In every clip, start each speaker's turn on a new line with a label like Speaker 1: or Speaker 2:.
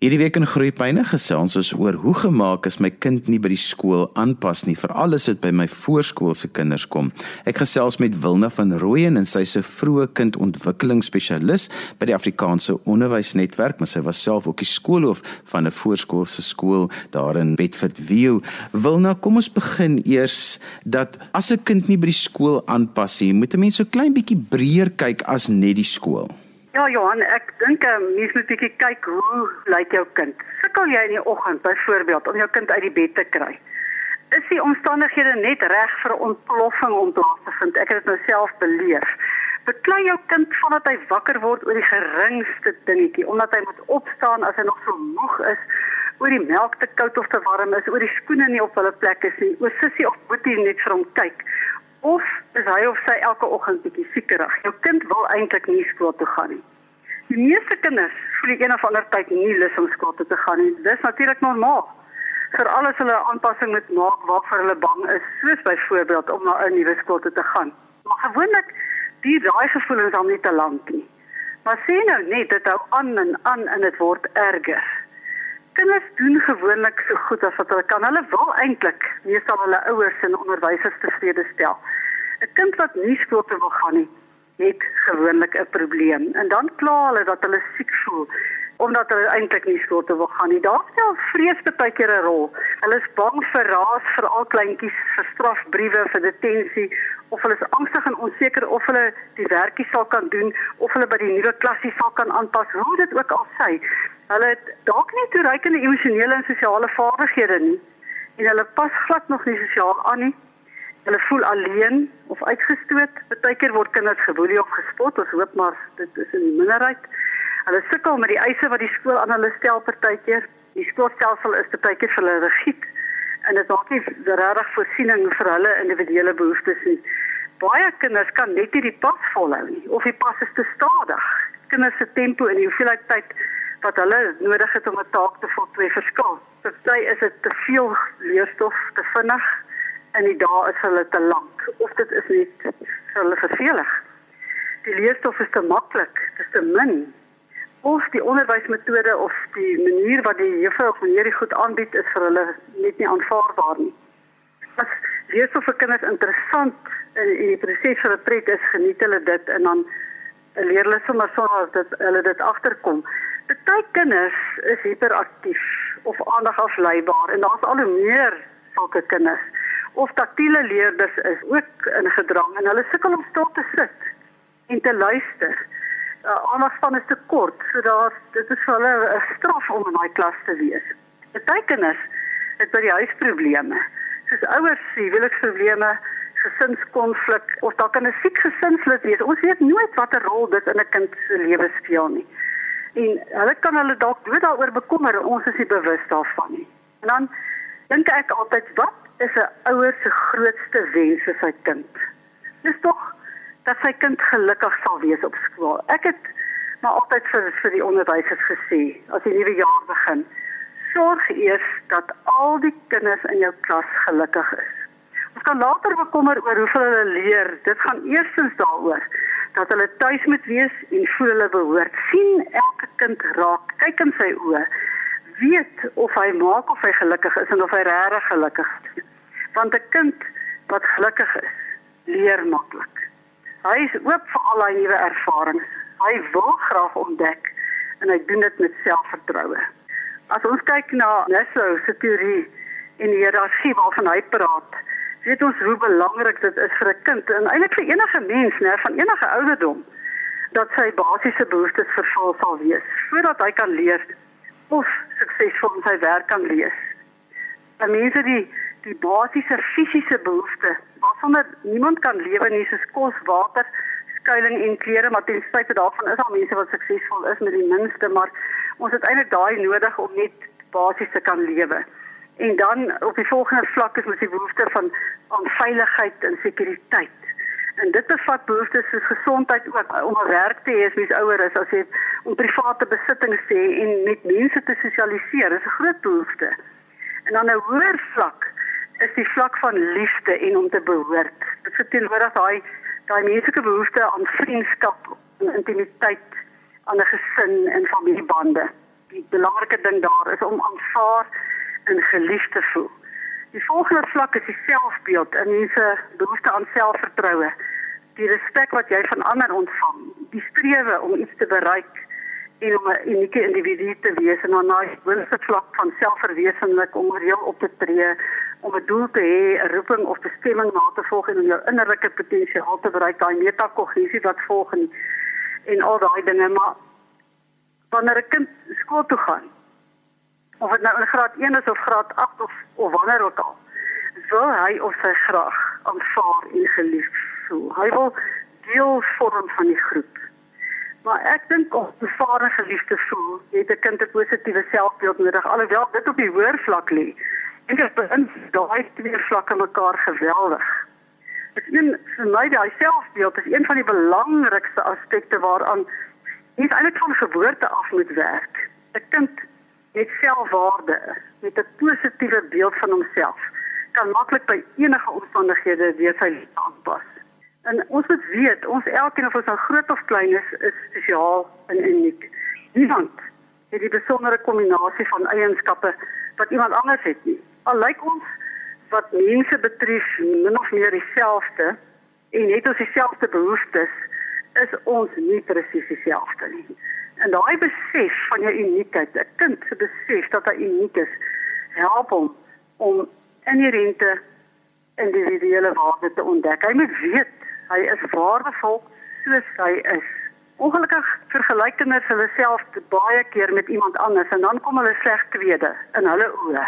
Speaker 1: Hierdie week in Groepyne gesels ons oor hoe gemaak is my kind nie by die skool aanpas nie, veral as dit by my voorskoolse kinders kom. Ek gesels met Wilna van Rooyen en sy se vroeë kindontwikkelingsspesialis by die Afrikaanse Onderwysnetwerk, maar sy was self ook die skoolhoof van 'n voorskoolse skool daar in Bedford View. Wilna, kom ons begin eers dat as 'n kind nie by die skool aanpas nie, moet 'n mens so klein bietjie breër kyk as net die skool.
Speaker 2: Ja Johan, ek dink 'n ehm, mens moet bietjie kyk hoe lyk jou kind. Sukkel jy in die oggend byvoorbeeld om jou kind uit die bed te kry? Is die omstandighede net reg vir 'n ontploffing om plaas te vind? Ek het dit nou self beleef. Beklei jou kind vandat hy wakker word oor die geringste dingetjie, omdat hy moet opstaan as hy nog so moeg is, oor die melk te koud of te warm is, oor die skoene nie op hulle plek is nie, oor sussie of boetie net vir hom kyk of is hy of sy elke oggend bietjie siekerig. Jou kind wil eintlik nie skool toe gaan nie. Die meeste kinders voel een of ander tyd nie lus om skool toe te gaan nie. Dis natuurlik normaal. Vir alles hulle aanpassing moet maak waarvoor hulle bang is, soos byvoorbeeld om na 'n nuwe skool toe te gaan. Maar gewoonlik duur daai gevoelens dan nie te lank nie. Maar sien nou net dit hou aan en aan en dit word erger. Kinders doen gewoonlik so goed as wat hulle kan. Hulle wil eintlik meestal hulle ouers en onderwysers tevrede stel. 'n Kind wat nie skool toe wil gaan nie, het gewoonlik 'n probleem. En dan kla hulle dat hulle siek voel omdat hulle eintlik nie skool toe wil gaan nie. Daar speel vrees baie keer 'n rol. Hulle is bang vir raas vir al kleintjies, vir strafbriewe, vir detensie of hulle is angstig en onseker of hulle die werkie sal kan doen of hulle by die nuwe klasie sal kan aanpas. Hoe dit ook al sê, hulle het dalk nie toereikende emosionele en sosiale vaardighede nie en hulle pas glad nog nie sosiaal aan nie. Hulle voel alleen of uitgestoot. Partykeer word kinders geboelie of gespot. Ons hoop maar dit is die minderheid. Hulle sukkel met die eise wat die skool aan hulle stel partykeer. Die skoolstelsel is partykeer vir hulle rigied en dit maak nie regtig voorsiening vir hulle individuele behoeftes nie. Baie kinders kan net nie die pas volhou nie of die pas is te stadig. Kinders se tempo en die hoeveelheid tyd wat hulle nodig het om 'n taak te voltooi verskil. Party is dit te veel leerstof, te vinnig en die dae is hulle te lank of dit is net vir hulle vervelig. Die leerstof is te maklik, dit is te min. Of die onderwysmetode of die manier wat die juffrou of meneer die goed aanbied is vir hulle net nie aanvaarbaar nie. As leerstof vir kinders interessant in die proses van 'n pret is, geniet hulle dit en dan leer hulle sommer sonder dat hulle dit agterkom. Party kinders is hiperaktief of aandag afleibaar en daar's al hoe meer sulke kinders of taktiele leerders is ook in gedrang en hulle sukkel om stil te sit en te luister. Uh, Aandagspan is te kort, so daar dit is vir hulle 'n straf om in daai klas te wees. Kinders het by die huis probleme, soos ouers sê, huweliksprobleme, gesinskonflik of kan 'n siek gesinslid wees. Ons weet nooit watter rol dit in 'n kind se lewe speel nie. En hulle kan hulle dalk dood daaroor bekommer, ons is nie bewus daarvan nie. En dan dink ek altyd wat is 'n ouer se grootste wens vir sy kind. Dis tog dat sy kind gelukkig sal wees op skool. Ek het maar altyd vir vir die onderwysers gesê, as die nuwe jaar begin, sorg eers dat al die kinders in jou klas gelukkig is. Ons kan later bekommer oor hoeveel hulle leer. Dit gaan eerstens daaroor dat hulle tuis moet wees en voel hulle behoort. sien elke kind raak, kyk in sy oë weet of hy maak of hy gelukkig is en of hy regtig gelukkig is want 'n kind wat gelukkig is, leer maklik. Hy is oop vir al daai nuwe ervarings. Hy wil graag ontdek en hy doen dit met selfvertroue. As ons kyk na Maslow se teorie en die hiërargie waarvan hy praat, weet ons hoe belangrik dit is vir 'n kind en eintlik vir enige mens, né, van enige ouderdom dat sy basiese behoeftes vervul sal wees voordat hy kan leer of suksesvol in sy werk kan lees. Dan mense die die basiese fisiese behoeftes waarsonder niemand kan lewe nie soos kos, water, skuiling en klere, maar ten spyte daarvan is daar mense wat suksesvol is met die minste, maar ons het eintlik daai nodig om net basies te kan lewe. En dan op die volgende vlak is ons die behoefte van aan veiligheid en sekuriteit. En dit bevat behoeftes soos gesondheid ook om 'n werk te hê as mens ouer is, as jy om private besittings te hê en met mense te sosialiseer. Is 'n groot behoefte. En dan 'n hoër vlak is die vlak van liefde en om te behoort. Dit verteenwoordig daai daai menslike behoefte aan vriendskap en intimiteit, aan 'n gesin en familiebande. die belangrike ding daar is om aanvaar en geliefd te voel. Die volgende vlak is die selfbeeld en mense behoefte aan selfvertroue. Die respek wat jy van ander ontvang, die strewe om iets te bereik en om 'n unieke individu te wees en dan na die hoogste vlak van selfverwesenlik om reël op te tree om 'n doel te hê, 'n roeping of bestemming na te volg en om jou innerlike potensiaal te bereik, daai metakognisie wat volg en, en al daai dinge, maar wanneer 'n kind skool toe gaan, of dit nou in graad 1 is of graad 8 of of wanneer ook al, wil hy of sy graag aanvaar en geliefd voel. Hy wil deel vorm van die groep. Maar ek dink om aanvaar en geliefd te voel, het 'n kind 'n positiewe selfbeeld nodig, alhoewel dit op die hoër vlak lê en dit beïnvloed daai twee vlakke mekaar geweldig. Is een vir my daai selfbeeld is een van die belangrikste aspekte waaraan mens eintlik van geboorte af moet werk. 'n Kind het selfwaarde, met 'n positiewe beeld van homself, kan maklik by enige omstandighede weer sy lewe aanpas. En ons moet weet, ons elkeen of ons nou groot of klein is, is spesiaal en uniek. Niemand het die besondere kombinasie van eienskappe wat iemand anders het nie al lyk ons wat mense betref min of meer dieselfde en het ons dieselfde behoeftes is ons nie presies dieselfde nie. En daai besef van jou uniekheid, 'n kind se besef dat hy uniek is, help hom om inherente individuele waarde te ontdek. Hy moet weet hy is waardevol soos hy is. Ongelukkig vergelyk kinders hulle self baie keer met iemand anders en dan kom hulle sleg tweede in hulle oë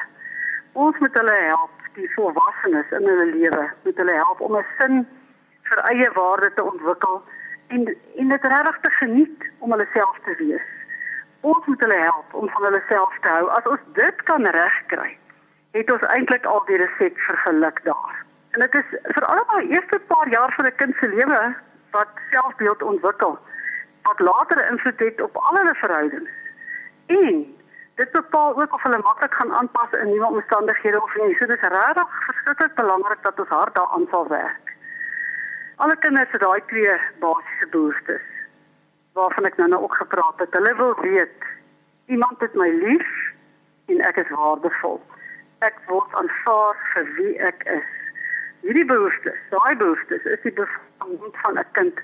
Speaker 2: ons moet hulle help die volwassenes in hulle lewe moet hulle help om 'n sin vir eie waarde te ontwikkel en en dit regtig te geniet om hulle self te wees. Ons moet hulle help om van hulle self te hou. As ons dit kan regkry, het ons eintlik al die resept vir geluk daar. En dit is vir almal eerste paar jaar van 'n kind se lewe wat selfbeeld ontwikkel wat later invloed het op al hulle verhoudings. En dit bepaal ook of hulle maklik gaan aanpas in nuwe omstandighede of nie. So dis regtig verskriklik belangrik dat ons hard daaraan sal werk. Alle kinders het daai twee basiese behoeftes waarvan ek nou nou ook gepraat het. Hulle wil weet iemand het my lief en ek is waardevol. Ek word aanvaar vir wie ek is. Hierdie behoeftes, daai behoeftes is die behoeftes van 'n kind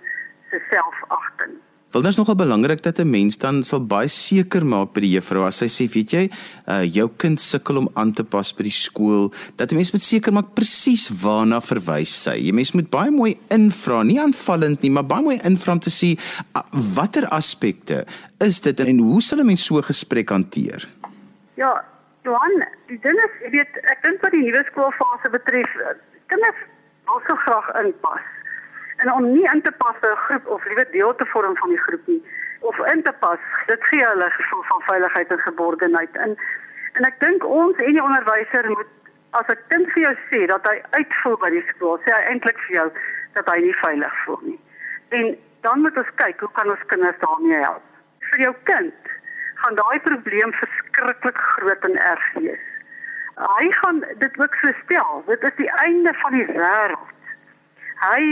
Speaker 2: se selfagting.
Speaker 1: Wel dis nogal belangrik dat 'n mens dan sal baie seker maak by die juffrou as sy sê, weet jy, uh jou kind sukkel om aan te pas by die skool, dat 'n mens moet seker maak presies waarna verwys sy. Jy mens moet baie mooi invra, nie aanvallend nie, maar baie mooi invra om te sê uh, watter aspekte is dit en hoe sal 'n mens so 'n gesprek hanteer?
Speaker 2: Ja, Johan, die ding is, jy weet, ek dink wat die nuwe skoolfase betref, kinders wil so graag inpas en om nie in te pas by 'n groep of liewer deel te vorm van die groep nie of in te pas dit gee hulle 'n gevoel van veiligheid en geborgenheid en en ek dink ons en die onderwyser moet as 'n kind vir jou sê dat hy uitvoer by die skool sê hy eintlik vir jou dat hy nie veilig voel nie. En dan moet ons kyk hoe kan ons kinders daarmee help? Vir jou kind gaan daai probleem verskriklik groot en erg wees. Hy gaan dit ook so stel dit is die einde van die wêreld hy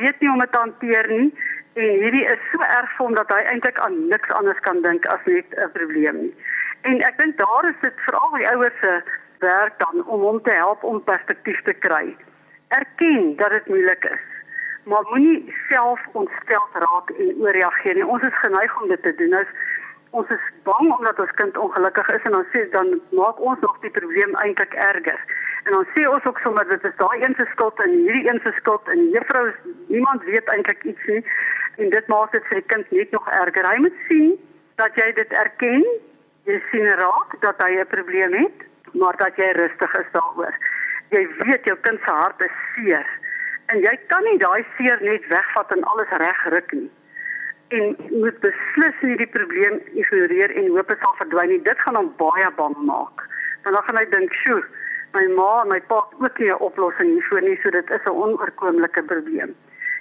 Speaker 2: weet nie om dit te hanteer nie en hierdie is so erg vir hom dat hy eintlik aan niks anders kan dink as net 'n probleem nie. En ek dink daar is dit veral die ouers se werk dan om hom te help om perspektief te kry. Erken dat dit moeilik is, maar moenie self ontsteld raak en ooreageer nie. Ons is geneig om dit te doen. Nou ons is bang omdat ons kind ongelukkig is en dan sê dan maak ons nog die probleem eintlik erger. En dan sê ons ook sommer dit is daai een se skuld en hierdie een se skuld en die juffrou niemand weet eintlik iets nie en dit maak dit vir die kind net nog erger. Hy moet sien dat jy dit erken. Jy sien raak dat hy 'n probleem het, maar dat jy rustig is daaroor. Jy weet jou kind se hart is seer en jy kan nie daai seer net wegvat en alles regruk nie. En moet beslis nie die probleem ignoreer en hoop dit sal verdwyn nie. Dit gaan hom baie bang maak. Want dan gaan hy dink, "Sjoe, my ma en my pa ook nie 'n oplossing hiervoor nie, so dit is 'n onoorkomlike probleem.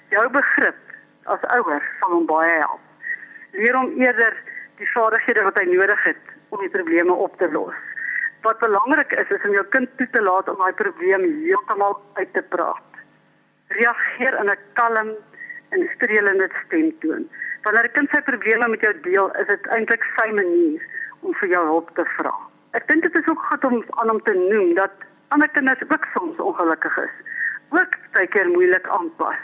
Speaker 2: Jou begrip as ouer sal hom baie help. Leer hom eerder die vaardighede wat hy nodig het om die probleme op te los. Wat belangrik is is om jou kind toe te laat om daai probleem heeltemal uit te praat. Reageer in 'n kalm en streelende stemtoon. Wanneer 'n kind sy probleme met jou deel, is dit eintlik sy manier om vir jou hulp te vra. Ek dink dit is ook goed om aan hom te noem dat ander kinders ook soms ongelukkig is. Ook baie keer moeilik aanpas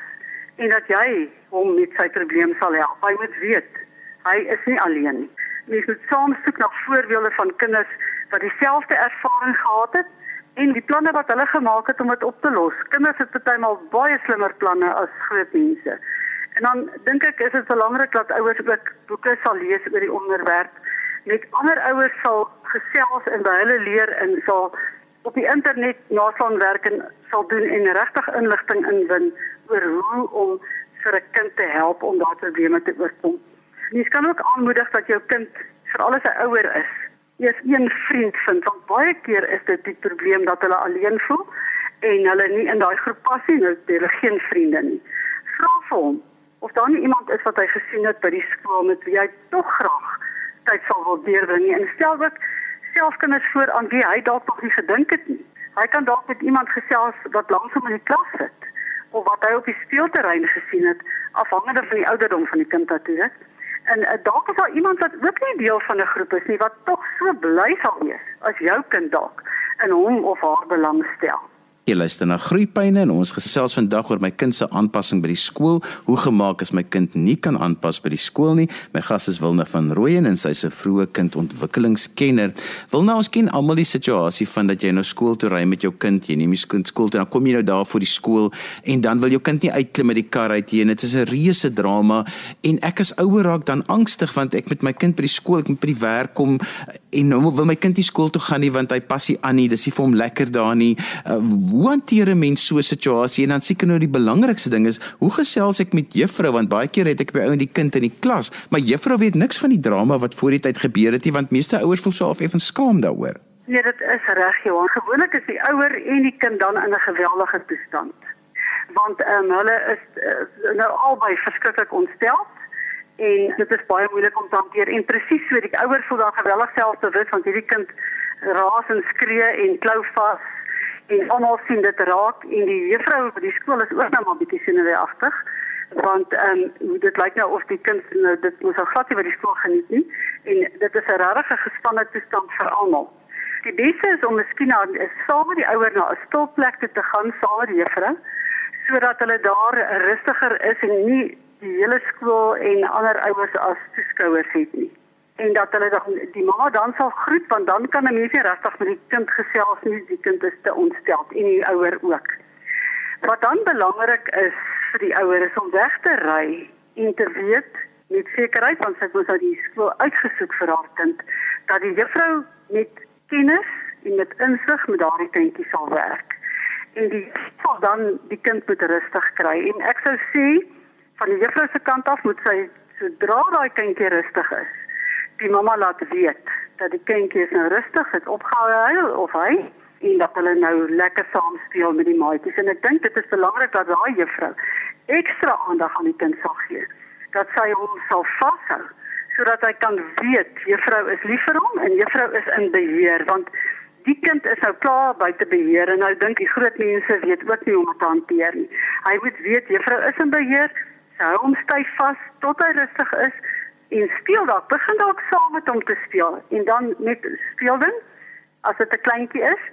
Speaker 2: en dat jy hom met sy probleem sal help. Hy moet weet hy is nie alleen nie. Mens moet saam soek na voorbeelde van kinders wat dieselfde ervaring gehad het en die planne wat hulle gemaak het om dit op te los. Kinders het partymal baie slimmer planne as groot mense. En dan dink ek is dit belangrik dat ouers ook boeke sal lees oor die onderwerp. Met ander ouers sal gesels en by hulle leer en sal op die internet naslaanwerk en sal doen en regtig inligting inwin oor hoe om vir 'n kind te help om daardie probleme te oorkom. Jy kan ook aanmoedig dat jou kind vir alles 'n ouer is. Eers een vriend vind want baie keer is dit die probleem dat hulle alleen voel en hulle nie in daai groep pas nie, hulle geen vriende nie. Vra vir hom of daar nie iemand is wat hy gesien het by die skool met wie hy tog graag tyd sal wil deurbring nie. En stel ook self kinders voor aan wie hy dalk nog nie gedink het nie. Hy kan dalk met iemand gesels wat langs hom in die klas sit of wat hy op die speelterrein gesien het afhangende van die ouderdom van die kind natuurlik. En uh, dalk is daar iemand wat ook nie deel van 'n groep is nie wat tog so bly sal wees as jou kind dalk in hom of haar belangstel.
Speaker 1: Jy luister na Groeipyne en ons gesels vandag oor my kind se aanpassing by die skool. Hoe gemaak as my kind nie kan aanpas by die skool nie? My gas is Wilna van Rooyen en sy is 'n vroeë kindontwikkelingskenner. Wilna, ons ken almal die situasie van dat jy nou skool toe ry met jou kind, jy neem die kind skool toe, dan kom jy nou daar voor die skool en dan wil jou kind nie uitklim met die kar uit nie. Dit is 'n reuse drama en ek as ouer raak dan angstig want ek met my kind by die skool, ek moet by die werk kom en nou wil my kind nie skool toe gaan nie want hy pas nie aan nie. Dis nie vir hom lekker daar nie. Uh, hoe hanteer 'n mens so 'n situasie en dan seker nou die belangrikste ding is hoe gesels ek met juffrou want baie keer het ek by ou en die kind in die klas maar juffrou weet niks van die drama wat voor die tyd gebeur het nie want meeste ouers voel so effens skaam daaroor.
Speaker 2: Nee, dit is reg Johan. Gewoonlik is die ouer en die kind dan in 'n geweldige toestand. Want um, hulle is uh, nou albei verskriklik ontstel en dit is baie moeilik om te hanteer en presies so die ouer voel dan geweldig selfbewus want hierdie kind raas en skree en klou vas en almal sien dit raak en die juffrou by die skool is ook nou maar bietjie senuweeagtig want ehm um, dit lyk nou of die kind nou dit moes al glad nie by die skool geniet nie en dit is 'n regte gespanne toestand vir almal. Die beste is om miskien na saam met die ouer na 'n stilplek te gaan saam met die juffrou sodat hulle daar rustiger is en nie die hele skool en ander ouers as toeskouers het nie en dat hulle dan die mamma dan sal groet want dan kan 'n mens nie regtig met die kind gesels nie die kind is te ontstel en die ouer ook. Wat dan belangrik is vir die ouer is om weg te ry en te weet met sekerheid want sy moet uit die skool uitgesoek vir haar kind dat die juffrou met kennis en met insig met daardie kindjie sal werk. En die sal dan die kind moet rustig kry en ek sou sê van die juffrou se kant af moet sy sodra daai kindjie rustig is die mamma laat weet dat die kindjie nou rustig het opgehou huil of hy en dat hulle nou lekker saam speel met die maatjies. En ek dink dit is belangrik dat daai juffrou ekstra aandag aan die kind sal gee dat sy hom sal vashou sodat hy kan weet juffrou is lief vir hom en juffrou is in beheer want die kind is nou klaar buite beheer en nou dink die groot mense weet ook nie hoe om dit te hanteer nie. Hy moet weet juffrou is in beheer sy hou hom styf vas tot hy rustig is en speel dalk begin dalk saam met hom te speel en dan met speelding as dit 'n kleintjie is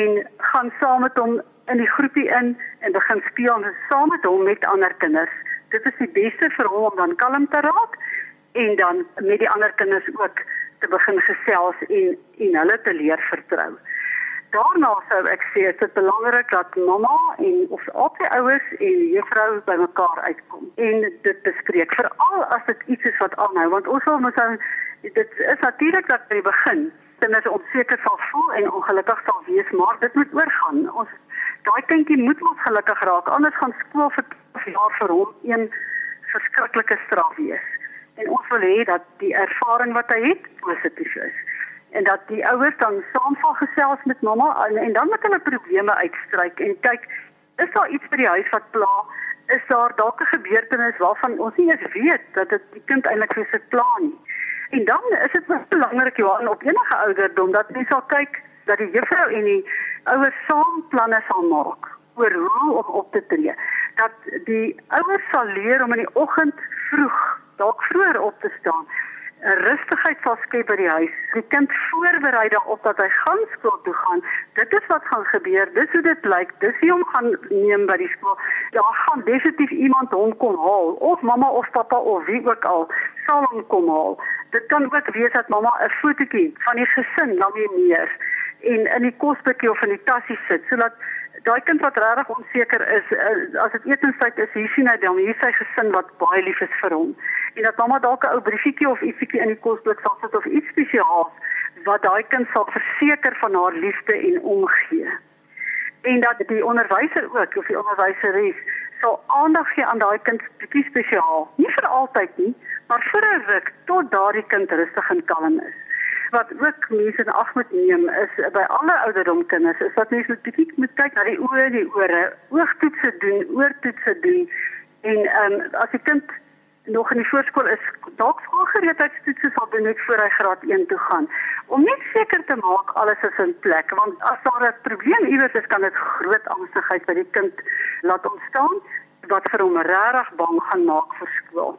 Speaker 2: en gaan saam met hom in die groepie in en begin speel saam met hom met ander kinders. Dit is die beste vir hom om dan kalm te raak en dan met die ander kinders ook te begin gesels en en hulle te leer vertrou daarna sou ek sê dit is belangrik dat mamma en of albei ouers en juffrou bymekaar uitkom en dit bespreek veral as dit iets is wat aanhou want ons wil mos dan dit is natuurlik dat by die begin kinders onseker sal voel en ongelukkig sal wees maar dit moet oorgaan. Ons daai kindjie moet ons gelukkig raak anders gaan skool vir jaar vir hom een verskriklike straf wees. En ons wil hê dat die ervaring wat hy het positief is en dat die ouers dan saam van gesels met mamma en, en dan met hulle probleme uitstryk en kyk is daar iets by die huis wat pla? Is daar dalk 'n gebeurtenis waarvan ons nie eens weet dat dit die kind eintlik vir sy pla nie? En dan is dit belangrik Johan op enige ouderdom dat mens sal kyk dat die juffrou en die ouers saam planne sal maak oor hoe om op te tree. Dat die ouers sal leer om in die oggend vroeg dalk vroeër op te staan rustigheid sal skep by die huis. Die kind voorberei daarop dat hy gaan skool toe gaan. Dit is wat gaan gebeur. Dis hoe dit lyk. Dis wie hom gaan neem by die skool. Daar gaan definitief iemand hom kom haal of mamma of pappa of wie ook al sal hom kom haal. Dit kan ook wees dat mamma 'n fotootjie van die gesin laat neer en in die kosbekkie of in die tassie sit sodat daai kind wat regtig onseker is uh, as dit etenstyd is hier sien hy dan hier sy gesin wat baie lief is vir hom. En dat mamma dalk 'n ou briefietjie of ietsiekie in die kosblik sal sit of iets spesiaals wat daai kind sal verseker van haar liefde en omgee. En dat die onderwyser ook of die onderwyseres sal aandag gee aan daai kind bietjie spesiaal. Nie vir altyd nie maar vir 'n ruk tot daardie kind rustig en kalm is wat ook mense in ag moet neem is by alle ouderdom kinders is dat mense moet kyk na die oë, die ore, oogtoetse doen, oortoetse doen en ehm um, as die kind nog in die voorskool is, dalk skoolgereedheidstoetse sal doen net voor hy graad 1 toe gaan om net seker te maak alles is in plek want as daar 'n probleem iewers is kan dit groot angstigheid by die kind laat ontstaan wat vir hom regtig bang gaan maak vir skool.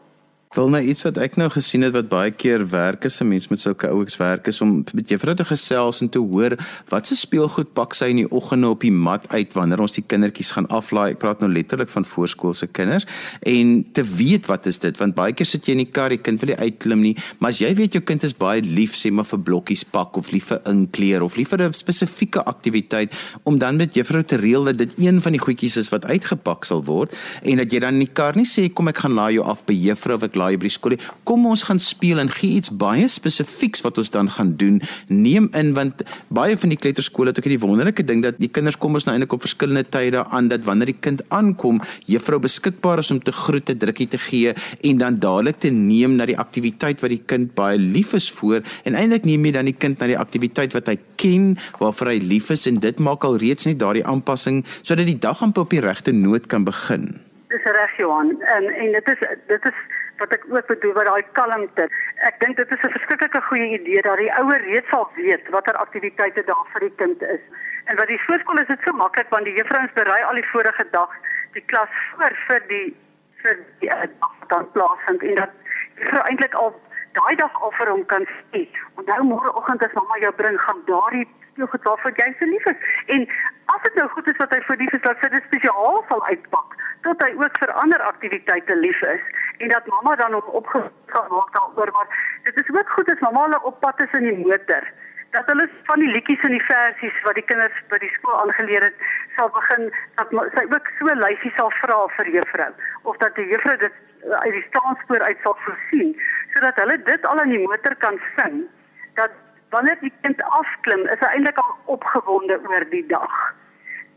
Speaker 1: Wil nou iets wat ek nou gesien het wat baie keer werk is 'n mens met sulke ouers werk is om met juffrou te gesels en te hoor wat se speelgoed pak sy in die oggende op die mat uit wanneer ons die kindertjies gaan aflaai. Ek praat nou letterlik van voorskoolse kinders en te weet wat is dit want baie keer sit jy in die kar, die kind wil nie uitklim nie, maar as jy weet jou kind is baie lief sê maar vir blokkies pak of lief vir inkleer of lief vir 'n spesifieke aktiwiteit om dan met juffrou te reël dat dit een van die goedjies is wat uitgepak sal word en dat jy dan in die kar nie sê kom ek gaan laai jou af by juffrou of ek die skool. Kom ons gaan speel en gee iets baie spesifieks wat ons dan gaan doen. Neem in want baie van die kleuterskole het ook hierdie wonderlike ding dat die kinders kom ons nou eintlik op verskillende tye daaraan dat wanneer die kind aankom, juffrou beskikbaar is om te groet, 'n drukkie te gee en dan dadelik te neem na die aktiwiteit wat die kind baie lief is vir en eintlik neem jy dan die kind na die aktiwiteit wat hy ken, waarvoor hy lief is en dit maak al reeds net daardie aanpassing sodat die dag amper op die regte noot kan begin.
Speaker 2: Dis reg Johan en en dit is dit is wat ek ook bedoel wat daai kalmte. Ek dink dit is 'n verskriklike goeie idee dat die ouer reeds sal weet watter aktiwiteite daar vir die kind is. En wat die voorskool is dit so maklik want die juffrouens berei al die vorige dag die klas voor vir die vir die uh, dag wat dan plaasvind en dat jy eintlik al daai dag al vir hom kan sê. Onthou môreoggend as mamma jou bring gaan daardie speelgoed waarvoor jy so lief is. En as dit nou goed is wat hy vir lief is, dat sy dit spesiaal sal uitpak tot hy ook vir ander aktiwiteite lief is en dat mamma dan hom opgegaan maak daaroor maar dit is ook goed as mamma hulle op pad is in die motor dat hulle van die liedjies en die versies wat die kinders by die skool aangeleer het sal begin dat sy ook so lyfie sal vra vir juffrou of dat die juffrou dit uit die staanspoor uit sal voorsien sodat hulle dit al in die motor kan sing wanneer die kind afklim is hy eintlik al opgewonde oor die dag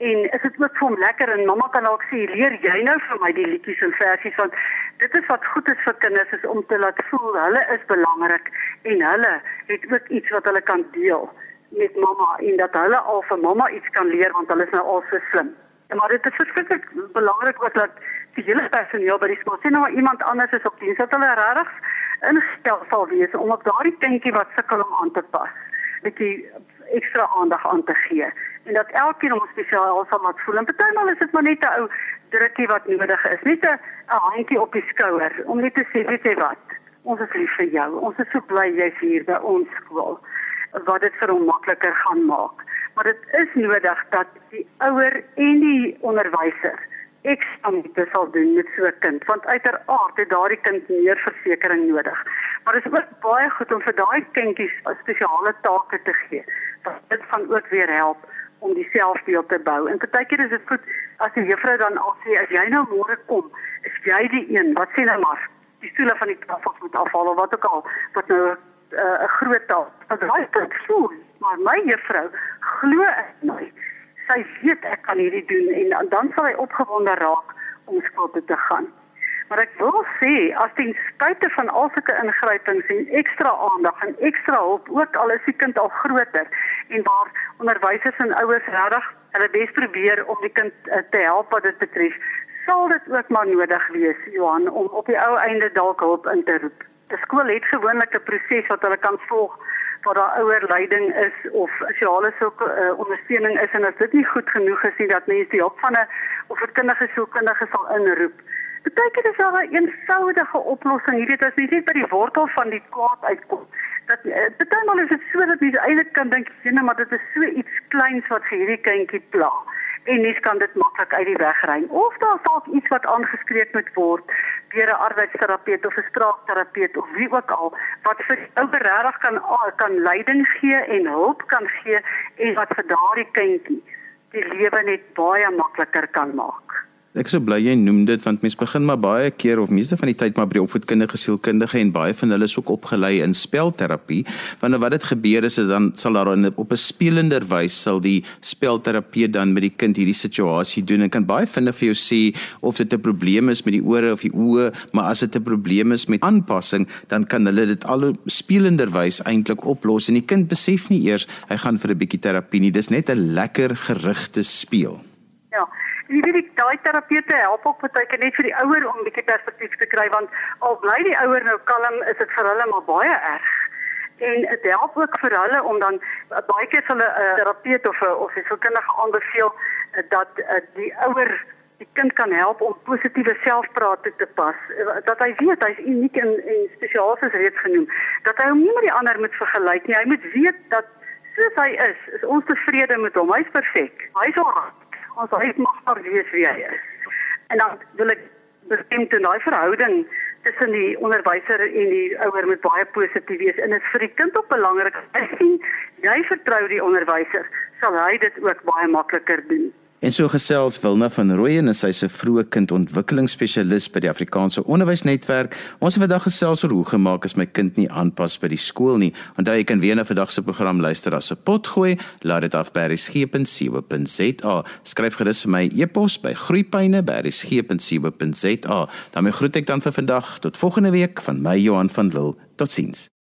Speaker 2: en is dit ook vir hom lekker en mamma kan dalk sê leer jy nou vir my die liedjies en versies want dit is wat goed is vir kinders is om te laat voel hulle is belangrik en hulle het ook iets wat hulle kan deel met mamma en dat hulle al vir mamma iets kan leer want hulle is nou al so slim. En maar dit is verskriklik belangrik ook dat die hele personeel by die skool sien nou iemand anders is op diens dat hulle regtig ingestel sal wees om op daardie tentjie wat sukkel om aan te pas. Die ekstra aandag aan te gee en dat elkeen hom spesiaal sal laat voel. En partymal is dit maar net 'n ou drukkie wat nodig is, net 'n handjie op die skouer om net te sê, weet jy wat? Ons is lief vir jou. Ons is so bly jy's hier by ons skool. Wat dit vir hom makliker gaan maak. Maar dit is nodig dat die ouer en die onderwyser ekstra moet sal doen met so 'n kind want uiteraard het daardie kind meer versekerings nodig. Maar dit is ook baie goed om vir daai kindjies spesiale take te gee. Want dit gaan ook weer help om die selfbeeld te bou. En partykeer is dit goed as die juffrou dan al sê as jy nou môre kom, is jy die een wat sê nou maar die stoele van die tafels moet afhaal of wat ook al wat nou eh, 'n uh, groot taak. Want daai kind voel, maar my juffrou glo ek my. Sy weet ek kan hierdie doen en dan sal hy opgewonde raak om skool toe te gaan. Maar ek wil sê as ten spyte van al sulke ingrypings en ekstra aandag en ekstra hulp ook al is die kind al groter en waar onderwysers en ouers regtig hulle bes probeer om die kind uh, te help wat dit betref, sal dit ook maar nodig wees Johan om op die ou einde dalk hulp in te roep. Die skool het gewoonlik 'n proses wat hulle kan volg waar daar ouer leiding is of sosiale sulke uh, ondersteuning is en as dit nie goed genoeg is nie dat mense die hulp van 'n of 'n kindergesondkundige sal inroep Beteken dis al 'n eenvoudige oplossing. Jy weet as jy net by die wortel van die kwaad uitkom. Dat baie maal is dit so dat jy eintlik kan dink, "Nee, maar dit is so iets kleins wat vir hierdie kindjie pla." En mens kan dit maklik uit die weg ry. Of daar dalk iets wat aangespreek moet word deur 'n arbeidsterapeut of 'n spraakterapeut of wie ook al wat vir ou regtig kan kan leiding gee en hulp kan gee en wat vir daardie kindjie die lewe net baie makliker kan maak.
Speaker 1: Ek sou bly jy noem dit want mense begin maar baie keer of meeste van die tyd maar by die opvoedkundige sielkundige en baie van hulle is ook opgelei in spelterapie. Wanneer wat dit gebeur is dit dan sal daar op 'n spelender wys sal die spelterapeut dan met die kind hierdie situasie doen en kan baie vinnig vir jou sê of dit 'n probleem is met die ore of die oë, maar as dit 'n probleem is met aanpassing, dan kan hulle dit al spelender wys eintlik oplos en die kind besef nie eers hy gaan vir 'n bietjie terapie nie. Dis net 'n lekker gerigte speel.
Speaker 2: Ja. Jy weet die daai terapeute help ook baie keer net vir die ouer om 'n bietjie perspektief te kry want al bly die ouer nou kalm, is dit vir hulle maar baie erg. En dit help ook vir hulle om dan baie keer hulle 'n uh, terapeut of 'n of 'n sielkundige aanbeveel uh, dat uh, die ouer die kind kan help om positiewe selfpraat toe te pas. Dat hy weet hy's uniek en en spesiaal soos reeds genoem. Dat hy hom nie met die ander moet vergelyk nie. Hy moet weet dat soos hy is, is ons tevrede met hom. Hy's perfek. Hy's alraai ons hy mag maar wees wie hy is. En dan wil ek bestem te daai verhouding tussen die onderwyser en die ouer moet baie positief wees en dit is vir die kind ook belangrik. As jy vertrou die onderwyser, sal hy dit ook baie makliker doen.
Speaker 1: En so gesels Wilna van Rooyen en sy se vroeë kindontwikkelingsspesialis by die Afrikaanse Onderwysnetwerk. Ons het vandag gesels oor hoe gemaak is my kind nie aanpas by die skool nie. Onthou jy kan weer na vandag se program luister as 'n pot gooi. Laat dit af by resgep.co.za. Skryf gerus vir my e-pos by groeipyne@resgep.co.za. Dan groet ek dan vir vandag tot volgende week van my Johan van Lille. Totsiens.